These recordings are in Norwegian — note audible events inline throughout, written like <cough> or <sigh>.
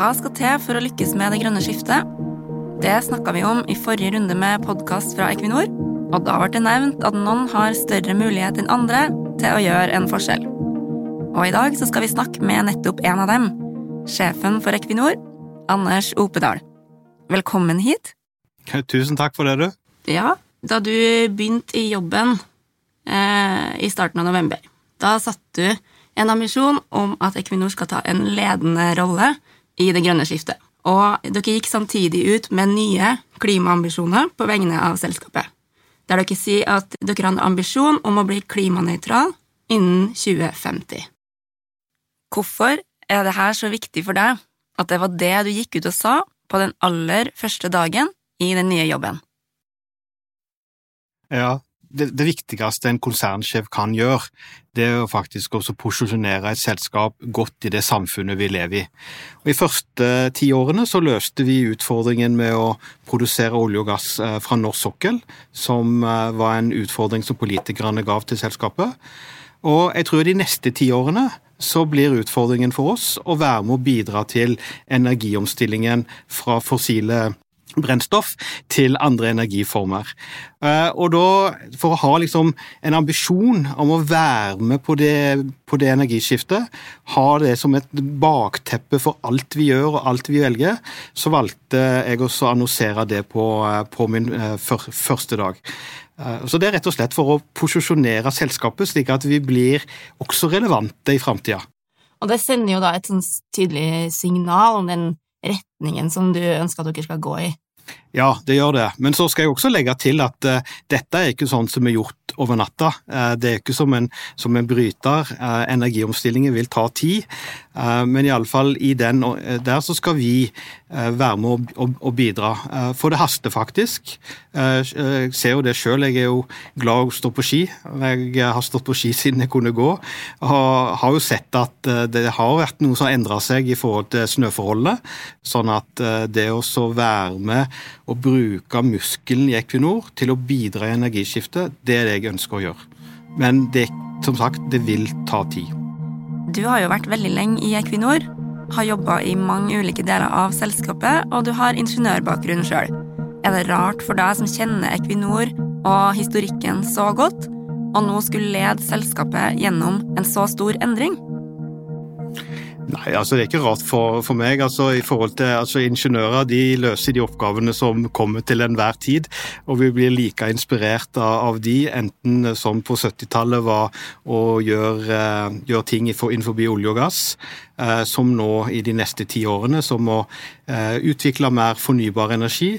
Hva skal til for å lykkes med det grønne skiftet? Det snakka vi om i forrige runde med podkast fra Equinor, og da ble det nevnt at noen har større mulighet enn andre til å gjøre en forskjell. Og i dag så skal vi snakke med nettopp en av dem, sjefen for Equinor, Anders Opedal. Velkommen hit. <laughs> Tusen takk for det, du. Ja, da du begynte i jobben eh, i starten av november, da satte du en ambisjon om at Equinor skal ta en ledende rolle i det grønne skiftet. Og dere gikk samtidig ut med nye klimaambisjoner på vegne av selskapet. Der dere sier at dere har en ambisjon om å bli klimanøytral innen 2050. Hvorfor er det her så viktig for deg at det var det du gikk ut og sa på den aller første dagen i den nye jobben? Ja, det, det, viktigste en konsernsjef kan gjøre, det er jo faktisk også posisjonere et selskap godt i det samfunnet vi lever i. Og I første ti årene så løste vi utfordringen med å produsere olje og gass eh, fra norsk sokkel, som eh, var en utfordring som politikerne gav til selskapet. Og jeg tror de neste ti årene så blir utfordringen for oss å være med å bidra til energiomstillingen fra fossile brennstoff til andre energiformer. Eh, og da, for å ha liksom en ambisjon om å være med på det, på det, energiskiftet, ha det som et bakteppe for alt vi gjør og alt vi velger, så valgte jeg også å annonsere det på, eh, på min eh, første dag. Så Det er rett og slett for å posisjonere selskapet slik at vi blir også relevante i framtida. Og det sender jo da et sånn tydelig signal om den retningen som du ønsker at dere skal gå i? Ja, det gjør det. Men så skal jeg også legge til at uh, dette er ikke sånn som er gjort over natta. Uh, det er ikke som en, som en bryter. Uh, energiomstillingen vil ta tid. men iallfall i den der så skal vi være med å bidra. for det haster faktisk. Jeg ser jo det sjøl. Jeg er jo glad å stå på ski. Jeg har stått på ski siden jeg kunne gå. Og har jo sett at det har vært noe som har endra seg i forhold til snøforholdene. Sånn at det å være med og bruke muskelen i Equinor til å bidra i energiskiftet, det er det jeg ønsker å gjøre. Men det, som sagt, det vil ta tid. Du har jo vært veldig lenge i Equinor, har jobba i mange ulike deler av selskapet, og du har ingeniørbakgrunn sjøl. Er det rart for deg som kjenner Equinor og historikken så godt, og nå skulle lede selskapet gjennom en så stor endring? Nei, altså Det er ikke rart for, for meg. altså i forhold til altså Ingeniører de løser de oppgavene som kommer til enhver tid. Og vi blir like inspirert av, av de, enten som på 70-tallet var å gjøre, uh, gjør ting innenfor olje og gass, uh, som nå i de neste ti årene, som å uh, utvikle mer fornybar energi,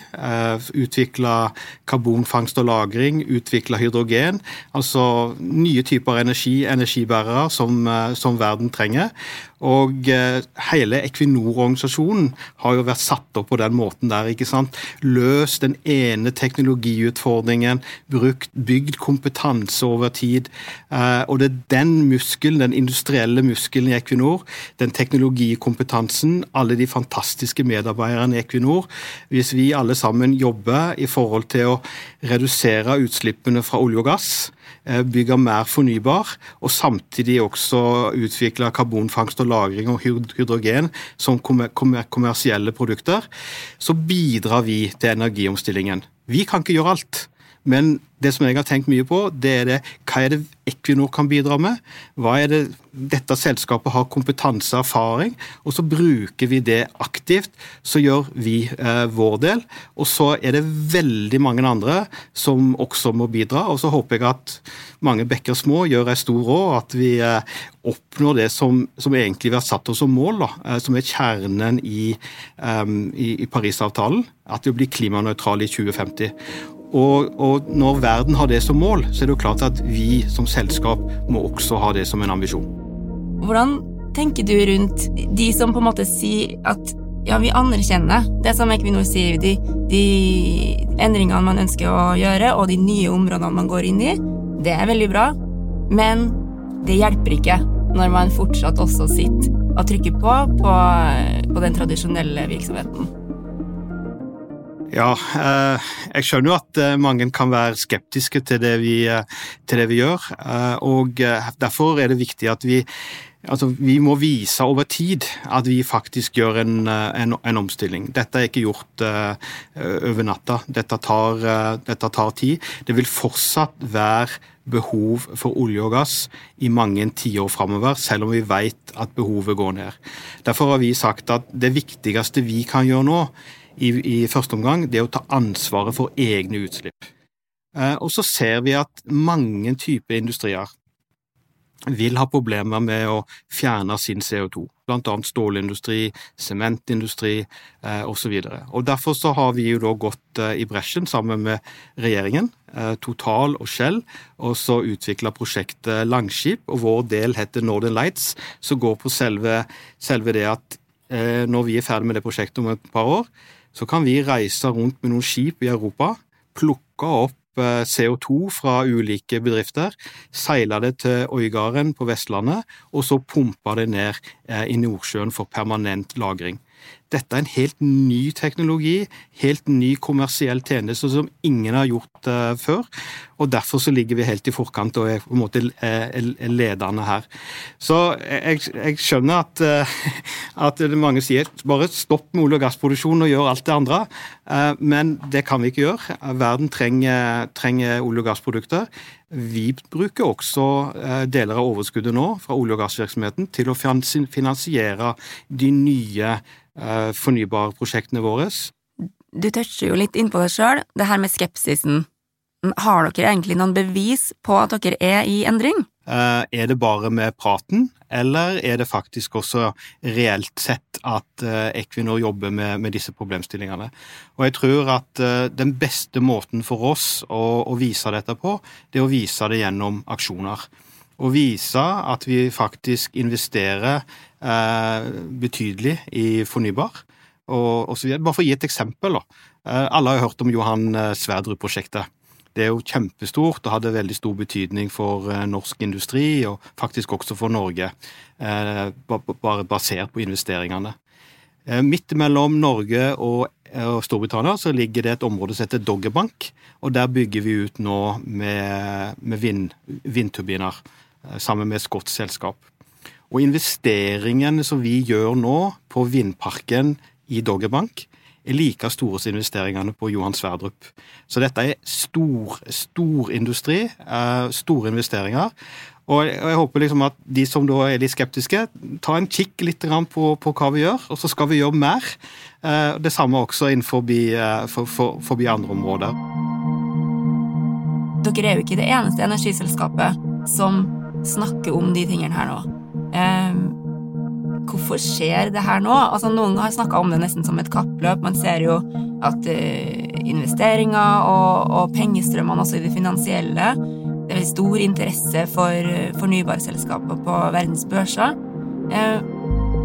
utvikle karbonfangst og -lagring, utvikle hydrogen. Altså nye typer energi, energibærere, som, som verden trenger. Og eh, hele Equinor-organisasjonen har jo vært satt opp på den måten der. ikke sant? Løst den ene teknologiutfordringen, brukt, bygd kompetanse over tid. Eh, og det er den muskelen, den industrielle muskelen i Equinor, den teknologikompetansen, alle de fantastiske medarbeiderne i Equinor, hvis vi alle sammen jobber i forhold til å redusere utslippene fra olje og gass, bygge mer fornybar, og samtidig også utvikle karbonfangst og -lagring og hydrogen som kommersielle produkter, så bidrar vi til energiomstillingen. Vi kan ikke gjøre alt. Men det som jeg har tenkt mye på, det er det, hva er det Equinor kan bidra med? Hva er det dette selskapet har kompetanse og erfaring? Og så bruker vi det aktivt. Så gjør vi eh, vår del. Og så er det veldig mange andre som også må bidra. Og så håper jeg at mange bekker små gjør ei stor råd, at vi eh, oppnår det som, som, egentlig vi har satt oss som mål, da, eh, som er kjernen i, um, i, i Parisavtalen. At vi blir klimanøytrale i 2050. Og, og, når verden har det som mål, så er det jo klart at vi som selskap må også ha det som en ambisjon. Hvordan tenker du rundt de som på en måte sier at ja, vi anerkjenner det som Equinor sier, de, de endringene man ønsker å gjøre, og de nye områdene man går inn i, det er veldig bra, men det hjelper ikke når man fortsatt også sitter og trykker på på, på den tradisjonelle virksomheten. Ja, eh, jeg skjønner jo at eh, mange kan være skeptiske til det vi, eh, til det vi gjør. Og derfor er det viktig at vi Altså, vi må vise over tid at vi faktisk gjør en, en, en omstilling. Dette er ikke gjort over natta. Dette tar, dette tar, tid. Det vil fortsatt være behov for olje og gass i mange tiår framover, selv om vi vet at behovet går ned. Derfor har vi sagt at det viktigste vi kan gjøre nå, i, i første omgang, det å ta ansvaret for egne utslipp. Uh, og så ser vi at mange typer industrier vil ha problemer med å fjerne sin CO2, blant annet stålindustri, sementindustri eh, osv. Derfor så har vi jo da gått eh, i bresjen sammen med regjeringen, eh, Total og Shell, og så utvikla prosjektet Langskip, og vår del heter Northern Lights, som går på selve, selve det at eh, når vi er ferdig med det prosjektet om et par år, så kan vi reise rundt med noen skip i Europa, plukke opp Eh, CO2 fra ulike bedrifter, seile det til Øygarden på Vestlandet, og så pumpe det ned eh, i Nordsjøen for permanent lagring. Dette er en helt ny teknologi, helt ny kommersiell tjeneste som ingen har gjort uh, før. og Derfor så ligger vi helt i forkant og er på en måte ledende her. Så jeg, jeg skjønner at, uh, at, mange sier bare stopp med olje- og gassproduksjon og gjør alt det andre. Men det kan vi ikke gjøre. Verden trenger, trenger olje- og gassprodukter. Vi bruker også deler av overskuddet nå fra olje- og gassvirksomheten til å finansiere de nye Eh, fornybarprosjektene våre. Du toucher jo litt innpå det sjøl, det her med skepsisen. Har dere egentlig noen bevis på at dere er i endring? Eh, er det bare med praten, eller er det faktisk også reelt sett at eh, Equinor jobber med, med disse problemstillingene? Og jeg tror at den beste måten for oss å, å vise dette på, det er å vise det gjennom aksjoner. Å vise at vi faktisk investerer Eh, betydelig i fornybar. Og, og Bare for å gi et eksempel. Da. Eh, alle har hørt om Johan eh, Sverdrup-prosjektet. Det er jo kjempestort og hadde veldig stor betydning for norsk industri, og faktisk også for Norge, bare basert på investeringene. Midt mellom Norge og Storbritannia så ligger det et område som heter Doggerbank, og der bygger vi ut nå med, med vind, vindturbiner sammen med et skotsk selskap. Og investeringene som vi gjør nå på vindparken i Doggerbank, er like store som investeringene på Johan Sverdrup. Så dette er stor, stor industri, eh, store investeringer. Og jeg håper liksom at de som da er litt skeptiske, tar en kikk litt på, på hva vi gjør, og så skal vi gjøre mer. Eh, det samme også innenfor eh, for, for, forbi andre områder. Dere er jo ikke det eneste energiselskapet som snakker om de tingene her nå. Um, hvorfor skjer det her nå? Altså, noen har snakka om det nesten som et kappløp. Man ser jo at eh, investeringer og, og pengestrømmene også i det finansielle Det er stor interesse for uh, fornybarselskaper på verdens børser. Eh,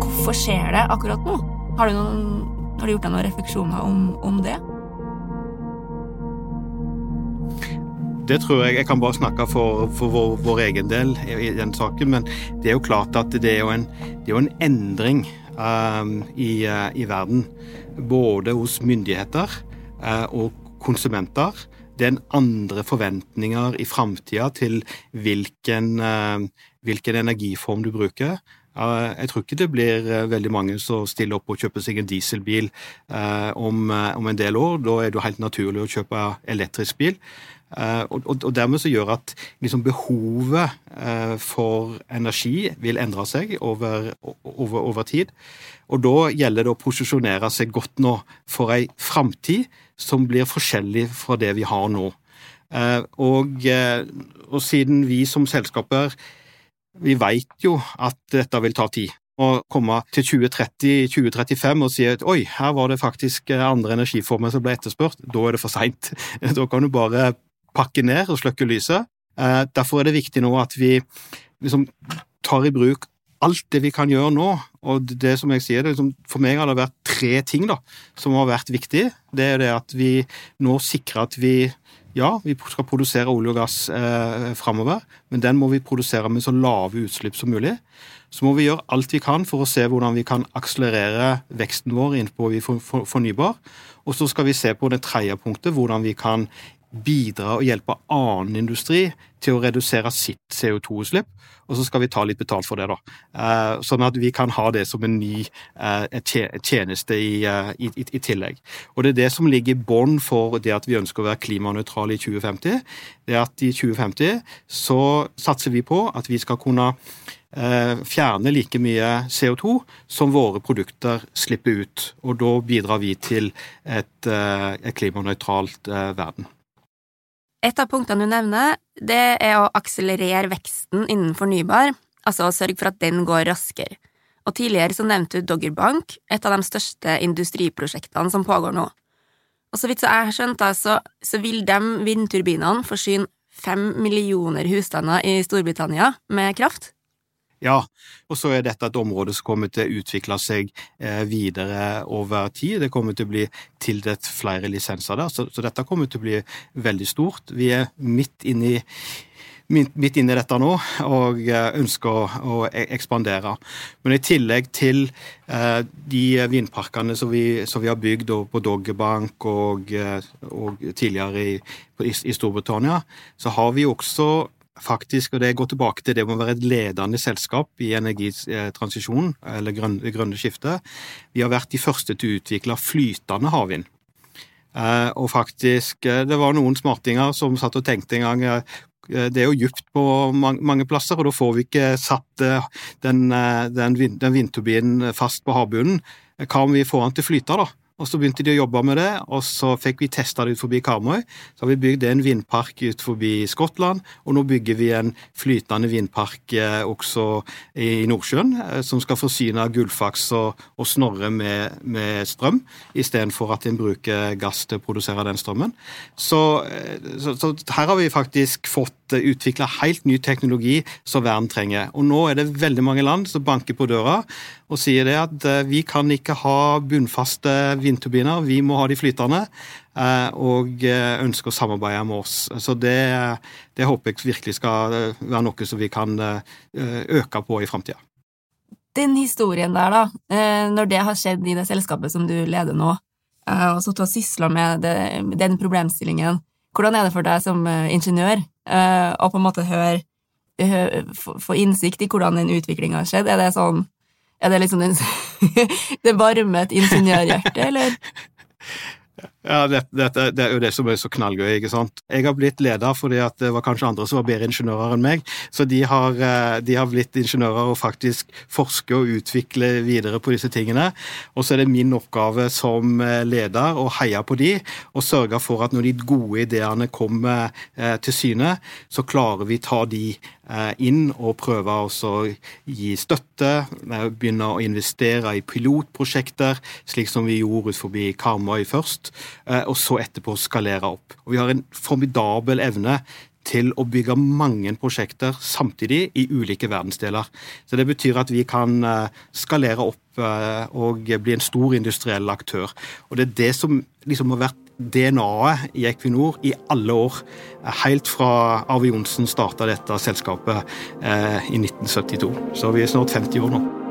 hvorfor skjer det akkurat nå? Har du, noen, har du gjort deg noen refleksjoner om, om det? Det tror jeg Jeg kan bare snakke for, for vår, vår, egen del i, den saken, men det er jo klart at det er jo en, er jo en endring um, i, uh, i, verden. Både hos myndigheter uh, og konsumenter. Det er en andre forventninger i framtida til hvilken, uh, hvilken energiform du bruker. Jeg tror ikke det blir veldig mange som stiller opp og kjøper seg en dieselbil om, om en del år. Da er det jo helt naturlig å kjøpe elektrisk bil. Eh, og, dermed så gjør at liksom behovet eh, for energi vil endre seg over, over, over, tid. Og da gjelder det å posisjonere seg godt nå for ei framtid som blir forskjellig fra det vi har nå. Eh, og, og siden vi som selskaper vi veit jo at dette vil ta tid å komme til 2030-2035 og si at oi, her var det faktisk andre energiformer som ble etterspurt, da er det for seint. <laughs> Da kan du bare pakke ned og slukke lyset. Eh, derfor er det viktig nå at vi liksom tar i bruk alt det vi kan gjøre nå. Og det som jeg sier, liksom, For meg har det vært tre ting da, som har vært viktig. Det er det at vi nå sikrer at vi ja, vi skal produsere olje og gass eh, framover, men den må vi produsere med så lave utslipp som mulig. Så må vi gjøre alt vi kan for å se hvordan vi kan akselerere veksten vår innenfor fornybar. Og så skal vi se på det tredje punktet, hvordan vi kan bidra og hjelpe annen industri til å redusere sitt CO2-utslipp, og så skal vi ta litt betalt for det. da. Eh, sånn at vi kan ha det som en ny tjeneste i, i, i tillegg. Og Det er det som ligger i bånn for det at vi ønsker å være klimanøytrale i 2050. Det er at I 2050 så satser vi på at vi skal kunne Eh, fjerne like mye CO2 som våre produkter slipper ut. Og da bidrar vi til et, eh, et klimanøytralt eh, verden. Et av punktene du nevner, det er å akselerere veksten innen fornybar, altså å sørge for at den går raskere. Og tidligere så nevnte du Doggerbank, et av de største industriprosjektene som pågår nå. Og så vidt så jeg har skjønt, så, så vil de vindturbinene forsyne fem millioner husstander i Storbritannia med kraft? Ja, og så er dette et område som kommer til å utvikle seg eh, videre over tid. Det kommer til å bli tildelt flere lisenser der, så, så dette kommer til å bli veldig stort. Vi er midt inne i midt inne i dette nå og eh, ønsker å, e, ekspandere. Men i tillegg til eh, de vindparkene som vi, som vi har bygd på Doggerbank og, og tidligere i, i, Storbritannia, så har vi også faktisk, og det går tilbake til det å være et ledende selskap i energitransisjonen, eller grønne, grønne skiftet. Vi har vært de første til å utvikle flytende havvind. Eh, og faktisk, eh, det var noen smartinger som satt og tenkte en gang eh, det er jo djupt på mange plasser, og da får vi ikke satt den, den, den vindturbinen fast på havbunnen. Hva om vi får den til å flyte, da? Og Så begynte de å jobbe med det, og så fikk vi testa det ut forbi Karmøy. Så har vi bygd en vindpark ut forbi Skottland, og nå bygger vi en flytende vindpark eh, også i Nordsjøen, eh, som skal forsyne Gullfaks og, og Snorre med, med strøm, istedenfor at en bruker gass til å produsere den strømmen. Så, eh, så, så her har vi faktisk fått utvikla helt ny teknologi som verden trenger. Og nå er det veldig mange land som banker på døra og sier det at vi kan ikke ha bunnfaste vindturbiner. Vi må ha de flytende, eh, og eh, ønsker å samarbeide med oss. Så det, det håper jeg virkelig skal eh, være noe som vi kan øke på i framtida. Den historien der, da, når det har skjedd i det selskapet som du leder nå, og så til å sysle med den problemstillingen, hvordan er det for deg som ingeniør å på en måte høre få innsikt i hvordan den utviklinga har skjedd? Er det sånn er det liksom den, <laughs> det varme et <laughs> ingeniørhjerte, eller? <laughs> Ja, det, det, det, er jo det som er så knallgøy. ikke sant? Jeg har blitt leder fordi at det var kanskje andre som var bedre ingeniører enn meg. Så de har, eh, de har blitt ingeniører og faktisk forske og utvikle videre på disse tingene. Og så er det min oppgave som eh, leder å heie på de, og sørge for at når de gode ideene kommer eh, til syne, så klarer vi ta de inn og prøve å gi støtte, begynne å investere i pilotprosjekter, slik som vi gjorde ut forbi Karmøy først. Eh, og så etterpå skalere opp. Og Vi har en formidabel evne til å bygge mange prosjekter samtidig i ulike verdensdeler. Så Det betyr at vi kan eh, skalere opp eh, og bli en stor industriell aktør. Og Det er det som liksom har vært DNA-et i Equinor i alle år. Helt fra Arve Johnsen starta dette selskapet i 1972. Så vi er snart 50 år nå.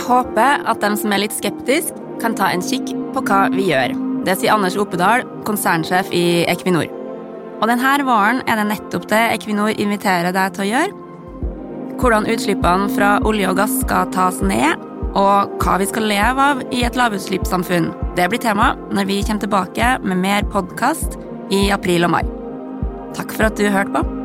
Jeg håper at de som er litt skeptiske, kan ta en kikk på hva vi gjør. Det sier Anders Opedal, konsernsjef i Equinor. Og denne våren er det nettopp det Equinor inviterer deg til å gjøre. Hvordan utslippene fra olje og gass skal tas ned, og hva vi skal leve av i et lavutslippssamfunn. Det blir tema når vi kommer tilbake med mer podkast i april og mai. Takk for at du hørte på.